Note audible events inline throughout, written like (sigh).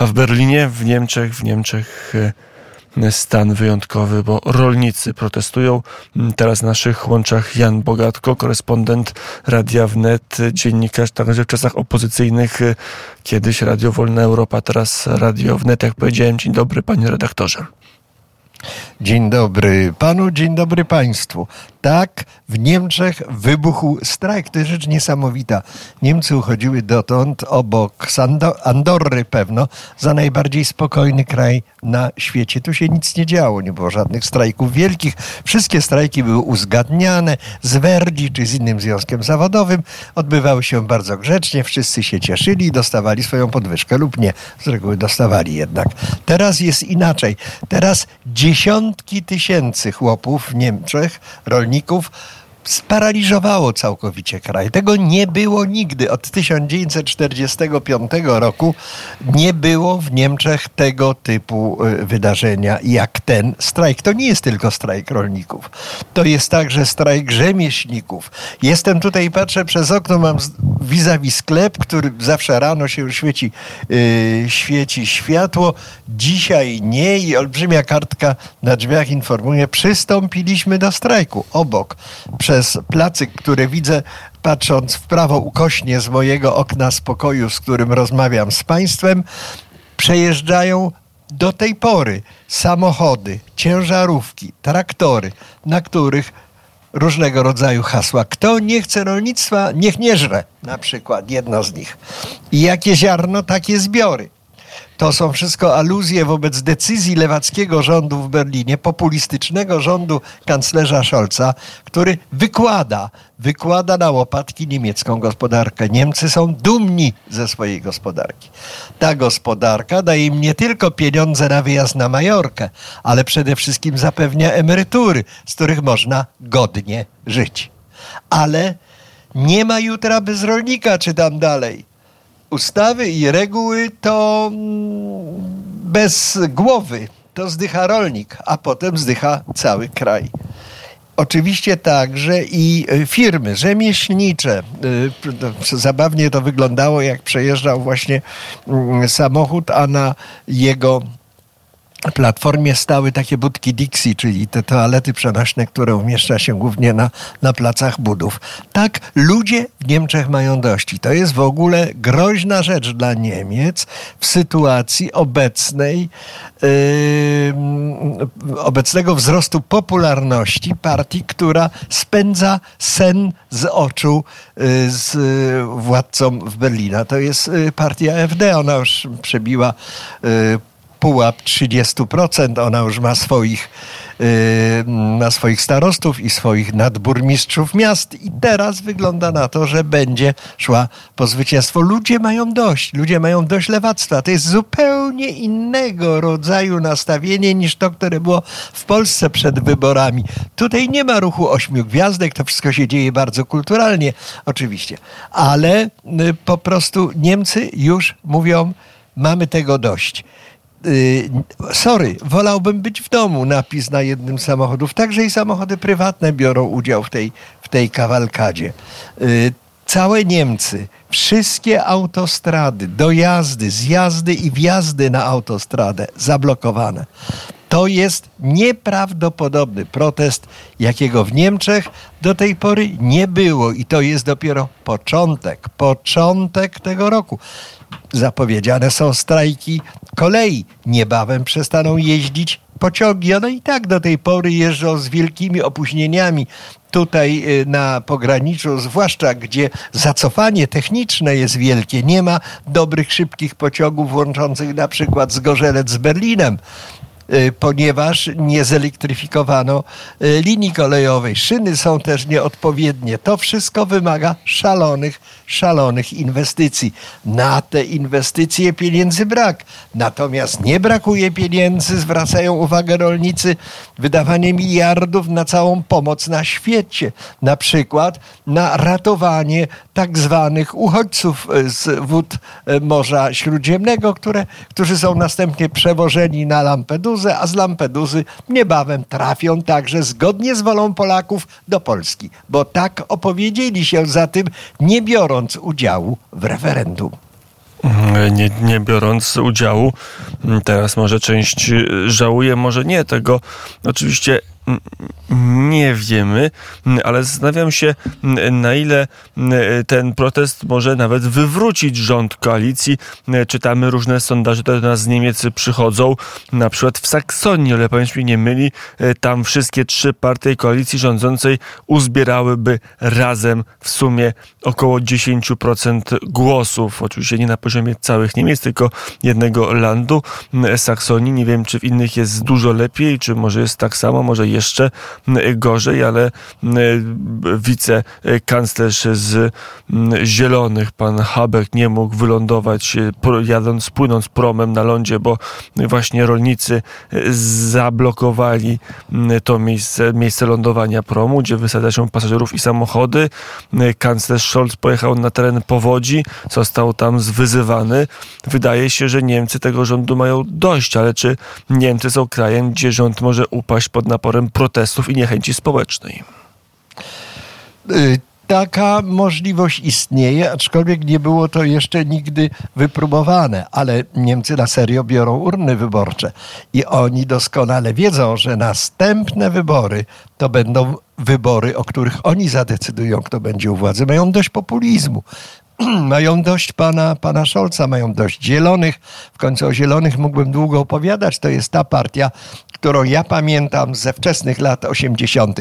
A w Berlinie, w Niemczech, w Niemczech e, stan wyjątkowy, bo rolnicy protestują. Teraz w naszych łączach Jan Bogatko, korespondent Radia Wnet, dziennikarz także w czasach opozycyjnych, e, kiedyś Radio Wolna Europa, teraz Radio Wnet. Jak powiedziałem, dzień dobry panie redaktorze. Dzień dobry panu, dzień dobry państwu. Tak, w Niemczech wybuchł strajk. To jest rzecz niesamowita. Niemcy uchodziły dotąd obok Andorry pewno za najbardziej spokojny kraj na świecie. Tu się nic nie działo, nie było żadnych strajków wielkich. Wszystkie strajki były uzgadniane z Verdi czy z innym związkiem zawodowym. Odbywały się bardzo grzecznie, wszyscy się cieszyli, dostawali swoją podwyżkę lub nie. Z reguły dostawali jednak. Teraz jest inaczej. Teraz dziesiątki tysięcy chłopów w Niemczech, rolników, rolników, sparaliżowało całkowicie kraj. Tego nie było nigdy. Od 1945 roku nie było w Niemczech tego typu y, wydarzenia jak ten strajk. To nie jest tylko strajk rolników. To jest także strajk rzemieślników. Jestem tutaj, patrzę przez okno, mam vis-a-vis sklep, który zawsze rano się świeci, yy, świeci światło. Dzisiaj nie i olbrzymia kartka na drzwiach informuje, przystąpiliśmy do strajku. Obok przez placyk, który widzę patrząc w prawo ukośnie z mojego okna z pokoju, z którym rozmawiam z Państwem, przejeżdżają do tej pory samochody, ciężarówki, traktory, na których różnego rodzaju hasła. Kto nie chce rolnictwa, niech nie żre, na przykład jedno z nich. I jakie ziarno, takie zbiory. To są wszystko aluzje wobec decyzji lewackiego rządu w Berlinie, populistycznego rządu kanclerza Scholza, który wykłada, wykłada na łopatki niemiecką gospodarkę. Niemcy są dumni ze swojej gospodarki. Ta gospodarka daje im nie tylko pieniądze na wyjazd na Majorkę, ale przede wszystkim zapewnia emerytury, z których można godnie żyć. Ale nie ma jutra bez rolnika, czy tam dalej ustawy i reguły to mm, bez głowy. To zdycha rolnik, a potem zdycha cały kraj. Oczywiście także i e, firmy rzemieślnicze. E, zabawnie to wyglądało, jak przejeżdżał właśnie mm, samochód, a na jego platformie stały takie budki Dixie, czyli te toalety przenośne, które umieszcza się głównie na, na placach budów. Tak, ludzie w Niemczech mają dość. To jest w ogóle groźna rzecz dla Niemiec w sytuacji obecnej, yy, obecnego wzrostu popularności partii, która spędza sen z oczu yy, z władcą w Berlina. To jest yy, partia AfD. Ona już przebiła yy, pułap 30%. Ona już ma swoich, yy, ma swoich starostów i swoich nadburmistrzów miast i teraz wygląda na to, że będzie szła po zwycięstwo. Ludzie mają dość, ludzie mają dość lewactwa. To jest zupełnie innego rodzaju nastawienie niż to, które było w Polsce przed wyborami. Tutaj nie ma ruchu ośmiu gwiazdek, to wszystko się dzieje bardzo kulturalnie, oczywiście, ale y, po prostu Niemcy już mówią, mamy tego dość. Y, sorry, wolałbym być w domu, napis na jednym z samochodów. Także i samochody prywatne biorą udział w tej, w tej kawalkadzie. Y, całe Niemcy, wszystkie autostrady, dojazdy, zjazdy i wjazdy na autostradę zablokowane. To jest nieprawdopodobny protest, jakiego w Niemczech do tej pory nie było. I to jest dopiero początek, początek tego roku zapowiedziane są strajki kolei. Niebawem przestaną jeździć pociągi. One i tak do tej pory jeżdżą z wielkimi opóźnieniami tutaj y, na pograniczu, zwłaszcza gdzie zacofanie techniczne jest wielkie. Nie ma dobrych, szybkich pociągów łączących na przykład Zgorzelec z Berlinem. Y, ponieważ nie zelektryfikowano y, linii kolejowej. Szyny są też nieodpowiednie. To wszystko wymaga szalonych, szalonych inwestycji. Na te inwestycje pieniędzy brak. Natomiast nie brakuje pieniędzy, zwracają uwagę rolnicy, wydawanie miliardów na całą pomoc na świecie. Na przykład na ratowanie tak zwanych uchodźców y, z wód Morza Śródziemnego, które, którzy są następnie przewożeni na Lampedusę a z Lampeduzy niebawem trafią także zgodnie z wolą Polaków do Polski, bo tak opowiedzieli się za tym, nie biorąc udziału w referendum. Mm, nie, nie biorąc udziału. Mm, teraz może część żałuje, może nie tego. Oczywiście nie wiemy, ale zastanawiam się, na ile ten protest może nawet wywrócić rząd koalicji. Czytamy różne sondaże, które do nas z Niemiec przychodzą, na przykład w Saksonii, ale pamięć nie myli, tam wszystkie trzy partie koalicji rządzącej uzbierałyby razem w sumie około 10% głosów. Oczywiście nie na poziomie całych Niemiec, tylko jednego landu, Saksonii. Nie wiem, czy w innych jest dużo lepiej, czy może jest tak samo, może jeszcze gorzej, ale wicekanclerz z Zielonych, pan Habeck, nie mógł wylądować jadąc, płynąc promem na lądzie, bo właśnie rolnicy zablokowali to miejsce, miejsce lądowania promu, gdzie wysadza się pasażerów i samochody. Kanclerz Scholz pojechał na teren powodzi, został tam zwyzywany. Wydaje się, że Niemcy tego rządu mają dość, ale czy Niemcy są krajem, gdzie rząd może upaść pod naporem protestów i niechęci społecznej? Y, taka możliwość istnieje, aczkolwiek nie było to jeszcze nigdy wypróbowane, ale Niemcy na serio biorą urny wyborcze i oni doskonale wiedzą, że następne wybory to będą wybory, o których oni zadecydują, kto będzie u władzy. Mają dość populizmu. (clears throat) mają dość pana, pana Scholza, mają dość zielonych. W końcu o zielonych mógłbym długo opowiadać. To jest ta partia, którą ja pamiętam ze wczesnych lat 80.,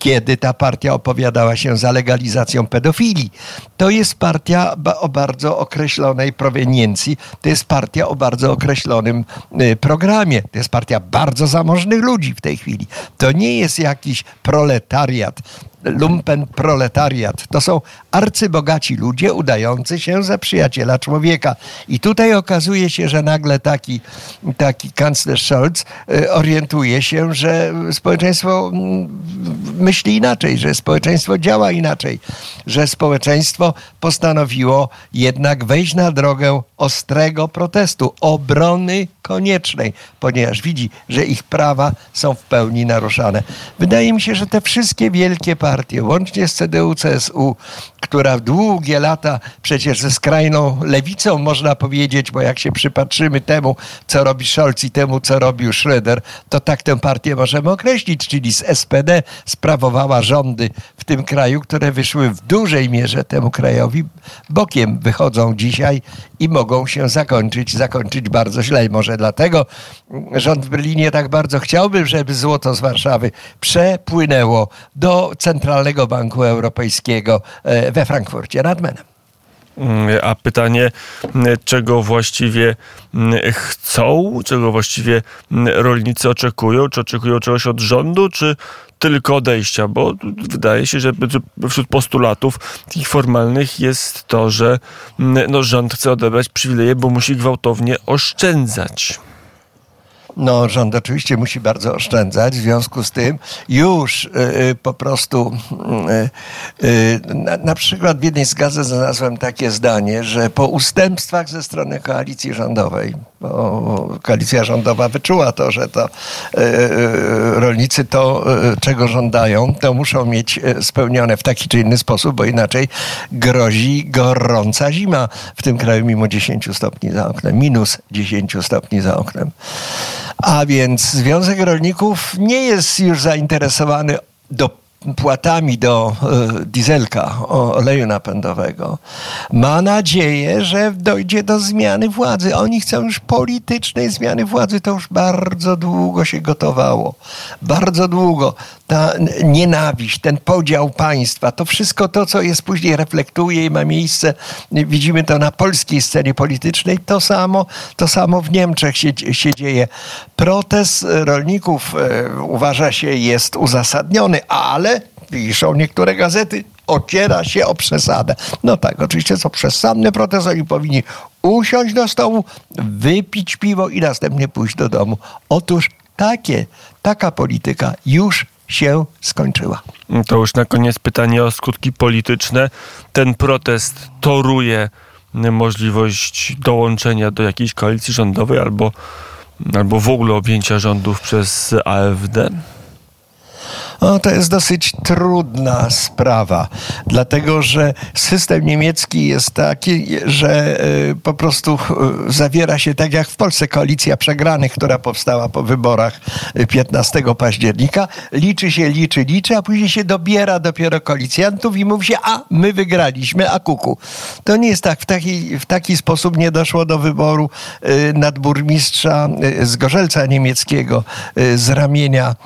kiedy ta partia opowiadała się za legalizacją pedofilii. To jest partia o bardzo określonej proweniencji, to jest partia o bardzo określonym y, programie, to jest partia bardzo zamożnych ludzi w tej chwili. To nie jest jakiś proletariat, lumpen proletariat. To są arcybogaci ludzie udający się za przyjaciela człowieka. I tutaj okazuje się, że nagle taki, taki kanclerz Scholz y, orientuje się, że społeczeństwo mm, myśli inaczej, że społeczeństwo działa inaczej, że społeczeństwo postanowiło jednak wejść na drogę ostrego protestu, obrony koniecznej, ponieważ widzi, że ich prawa są w pełni naruszane. Wydaje mi się, że te wszystkie wielkie partie, łącznie z CDU, CSU, która długie lata przecież ze skrajną lewicą, można powiedzieć, bo jak się przypatrzymy temu, co robi Scholz i temu, co robił Schröder, to tak tę partię możemy określić, czyli z SPD sprawowała rządy w tym kraju, które wyszły w dużej mierze temu krajowi bokiem, wychodzą dzisiaj i mogą się zakończyć, zakończyć bardzo źle. I może dlatego rząd w Berlinie tak bardzo chciałby, żeby złoto z Warszawy przepłynęło do Centralnego Banku Europejskiego e, we Frankfurcie nad Menem. Mm, a pytanie, mm, czego właściwie mm, chcą, czego właściwie rolnicy oczekują? Czy oczekują czegoś od rządu, czy tylko odejścia? Bo wydaje się, że wśród postulatów tych formalnych jest to, że no, rząd chce odebrać przywileje, bo musi gwałtownie oszczędzać. No, rząd oczywiście musi bardzo oszczędzać, w związku z tym już y, y, po prostu y, na, na, przykład w jednej z gazet znalazłem takie zdanie, że po ustępstwach ze strony koalicji rządowej, bo koalicja rządowa wyczuła to, że to rolnicy to, czego żądają, to muszą mieć spełnione w taki czy inny sposób, bo inaczej grozi gorąca zima w tym kraju mimo 10 stopni za oknem, minus 10 stopni za oknem. A więc Związek Rolników nie jest już zainteresowany do płatami do e, dieselka, oleju napędowego, ma nadzieję, że dojdzie do zmiany władzy. Oni chcą już politycznej zmiany władzy. To już bardzo długo się gotowało. Bardzo długo. Ta nienawiść, ten podział państwa, to wszystko to, co jest później reflektuje i ma miejsce, widzimy to na polskiej scenie politycznej, to samo, to samo w Niemczech się, się dzieje. Protest rolników e, uważa się jest uzasadniony, ale ale piszą niektóre gazety, ociera się o przesadę. No tak, oczywiście są przesadny protest, oni powinni usiąść do stołu, wypić piwo i następnie pójść do domu. Otóż takie, taka polityka już się skończyła. To już na koniec pytanie o skutki polityczne. Ten protest toruje możliwość dołączenia do jakiejś koalicji rządowej albo, albo w ogóle objęcia rządów przez AfD? O, to jest dosyć trudna sprawa, dlatego że system niemiecki jest taki, że y, po prostu y, zawiera się tak jak w Polsce koalicja przegranych, która powstała po wyborach 15 y, października. Liczy się, liczy, liczy, a później się dobiera dopiero koalicjantów i mówi się, a my wygraliśmy, a kuku. To nie jest tak. W taki, w taki sposób nie doszło do wyboru nadburmistrza z Gorzelca niemieckiego z ramienia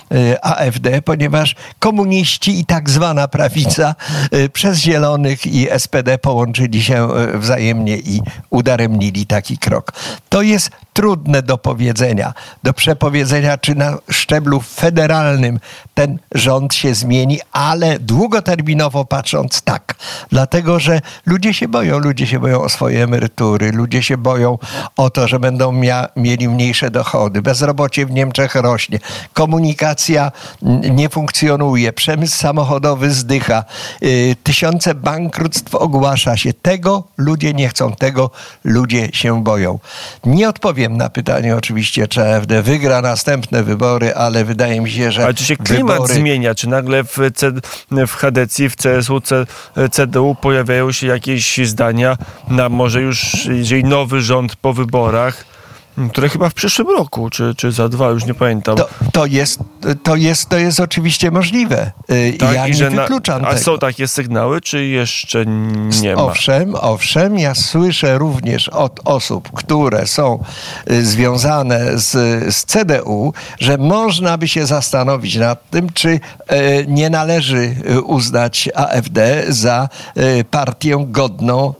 AfD, ponieważ komuniści i tak zwana prawica y, przez Zielonych i SPD połączyli się y, wzajemnie i udaremnili taki krok. To jest trudne do powiedzenia, do przepowiedzenia, czy na szczeblu federalnym ten rząd się zmieni, ale długoterminowo patrząc tak. Dlatego, że ludzie się boją, ludzie się boją o swoje emerytury, ludzie się boją o to, że będą mia- mieli mniejsze dochody. Bezrobocie w Niemczech rośnie, komunikacja nie funkcjonuje, przemysł samochodowy zdycha, y, tysiące bankructw ogłasza się. Tego ludzie nie chcą, tego ludzie się boją. Nie na pytanie oczywiście, czy AfD wygra następne wybory, ale wydaje mi się, że Ale czy się klimat wybory... zmienia? Czy nagle w, C, w HDC, w CSU, C, CDU pojawiają się jakieś zdania na może już, jeżeli nowy rząd po wyborach, które chyba w przyszłym roku, czy, czy za dwa, już nie pamiętam. To, to, jest, to, jest, to jest oczywiście możliwe. Y, tak, ja nie wykluczam na, A tego. są takie sygnały, czy jeszcze nie ma? Owszem, owszem. Ja słyszę również od osób, które są y, związane z, z CDU, że można by się zastanowić nad tym, czy y, nie należy uznać AfD za partię godną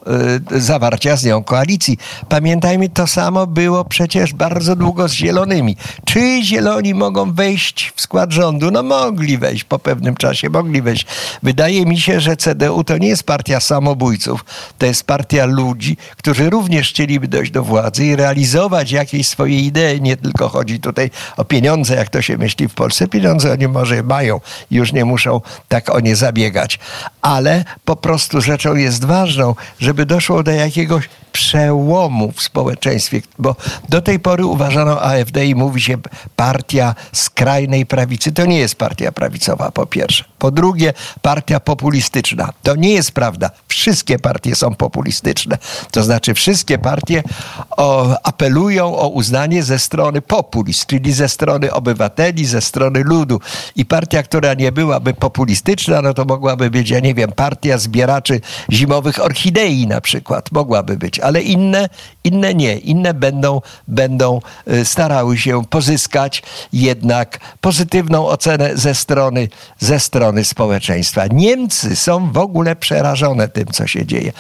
zawarcia z nią koalicji. Pamiętajmy, to samo było przed przecież bardzo długo z zielonymi. Czy zieloni mogą wejść w skład rządu? No mogli wejść po pewnym czasie, mogli wejść. Wydaje mi się, że CDU to nie jest partia samobójców, to jest partia ludzi, którzy również chcieliby dojść do władzy i realizować jakieś swoje idee. Nie tylko chodzi tutaj o pieniądze, jak to się myśli w Polsce. Pieniądze oni może mają, już nie muszą tak o nie zabiegać. Ale po prostu rzeczą jest ważną, żeby doszło do jakiegoś przełomu w społeczeństwie, bo do tej pory uważano AfD i mówi się partia skrajnej prawicy. To nie jest partia prawicowa, po pierwsze. Po drugie, partia populistyczna. To nie jest prawda. Wszystkie partie są populistyczne. To znaczy, wszystkie partie o, apelują o uznanie ze strony populist, czyli ze strony obywateli, ze strony ludu. I partia, która nie byłaby populistyczna, no to mogłaby być, ja nie wiem, partia zbieraczy zimowych orchidei na przykład. Mogłaby być ale inne, inne nie. Inne będą, będą y, starały się pozyskać jednak pozytywną ocenę ze strony, ze strony społeczeństwa. Niemcy są w ogóle przerażone tym, co się dzieje.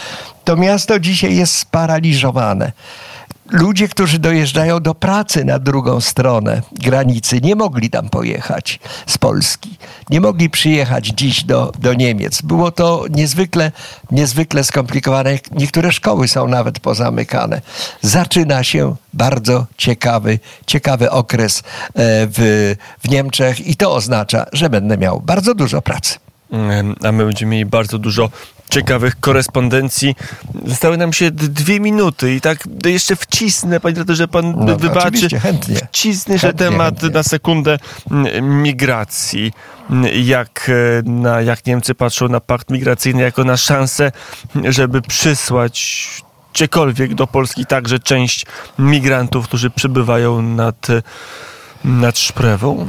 To miasto dzisiaj jest sparaliżowane ludzie, którzy dojeżdżają do pracy na drugą stronę granicy, nie mogli tam pojechać z Polski. Nie mogli przyjechać dziś do, do Niemiec. Było to niezwykle, niezwykle skomplikowane. Niektóre szkoły są nawet pozamykane. Zaczyna się bardzo ciekawy, ciekawy okres e, w, w Niemczech i to oznacza, że będę miał bardzo dużo pracy. A my będziemy mieli bardzo dużo ciekawych korespondencji. Zostały nam się dwie minuty i tak jeszcze wcisnę, panie że pan no, wybaczy. Chętnie. Wcisnę się temat chętnie. na sekundę mm, migracji. Jak, e, na, jak Niemcy patrzą na pakt migracyjny jako na szansę, żeby przysłać gdziekolwiek do Polski także część migrantów, którzy przybywają nad, nad Szprewą?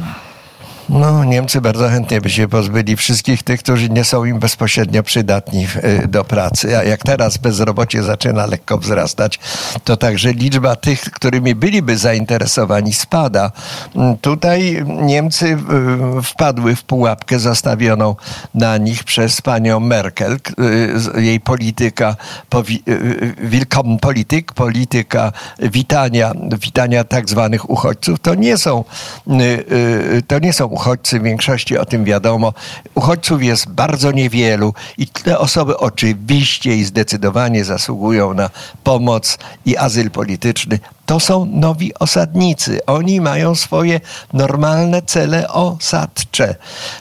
No, Niemcy bardzo chętnie by się pozbyli wszystkich tych, którzy nie są im bezpośrednio przydatni y, do pracy. A jak teraz bezrobocie zaczyna lekko wzrastać, to także liczba tych, którymi byliby zainteresowani, spada. Mm, tutaj Niemcy wpadły w pułapkę zastawioną na nich przez panią Merkel. Y, jej polityka, wilkom polityk, polityka witania, witania tak zwanych uchodźców, to nie są, to nie są uchodźcy, w większości o tym wiadomo. Uchodźców jest bardzo niewielu i te osoby oczywiście i zdecydowanie zasługują na pomoc i azyl polityczny. To są nowi osadnicy. Oni mają swoje normalne cele osadcze.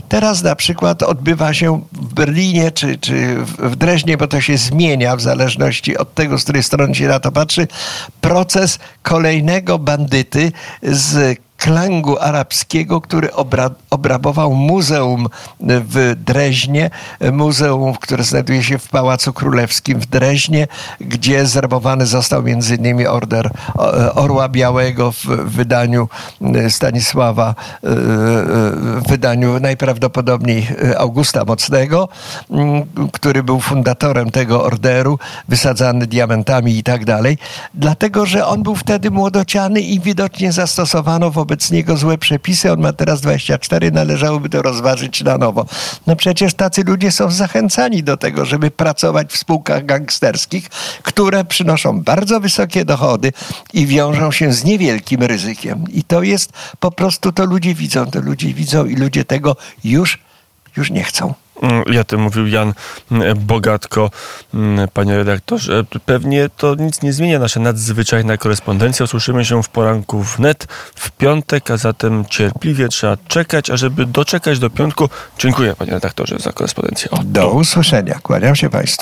Teraz na przykład odbywa się w Berlinie czy, czy w Dreźnie, bo to się zmienia w zależności od tego, z której strony się na to patrzy, proces kolejnego bandyty z klangu arabskiego, który obra, obrabował muzeum w Dreźnie, muzeum, które znajduje się w Pałacu Królewskim w Dreźnie, gdzie zrabowany został między innymi order Orła Białego w wydaniu Stanisława, w wydaniu najprawdopodobniej Augusta Mocnego, który był fundatorem tego orderu, wysadzany diamentami i tak dalej, dlatego, że on był wtedy młodociany i widocznie zastosowano wobec niego złe przepisy. On ma teraz 24, należałoby to rozważyć na nowo. No przecież tacy ludzie są zachęcani do tego, żeby pracować w spółkach gangsterskich, które przynoszą bardzo wysokie dochody i wiążą się z niewielkim ryzykiem. I to jest po prostu, to ludzie widzą, to ludzie widzą i ludzie tego już, już nie chcą. I o tym mówił Jan Bogatko. Panie redaktorze, pewnie to nic nie zmienia. Nasza nadzwyczajna korespondencja. Usłyszymy się w poranku wnet w piątek, a zatem cierpliwie trzeba czekać, ażeby doczekać do piątku. Dziękuję panie redaktorze za korespondencję. O, do usłyszenia. Kłaniam się państwu.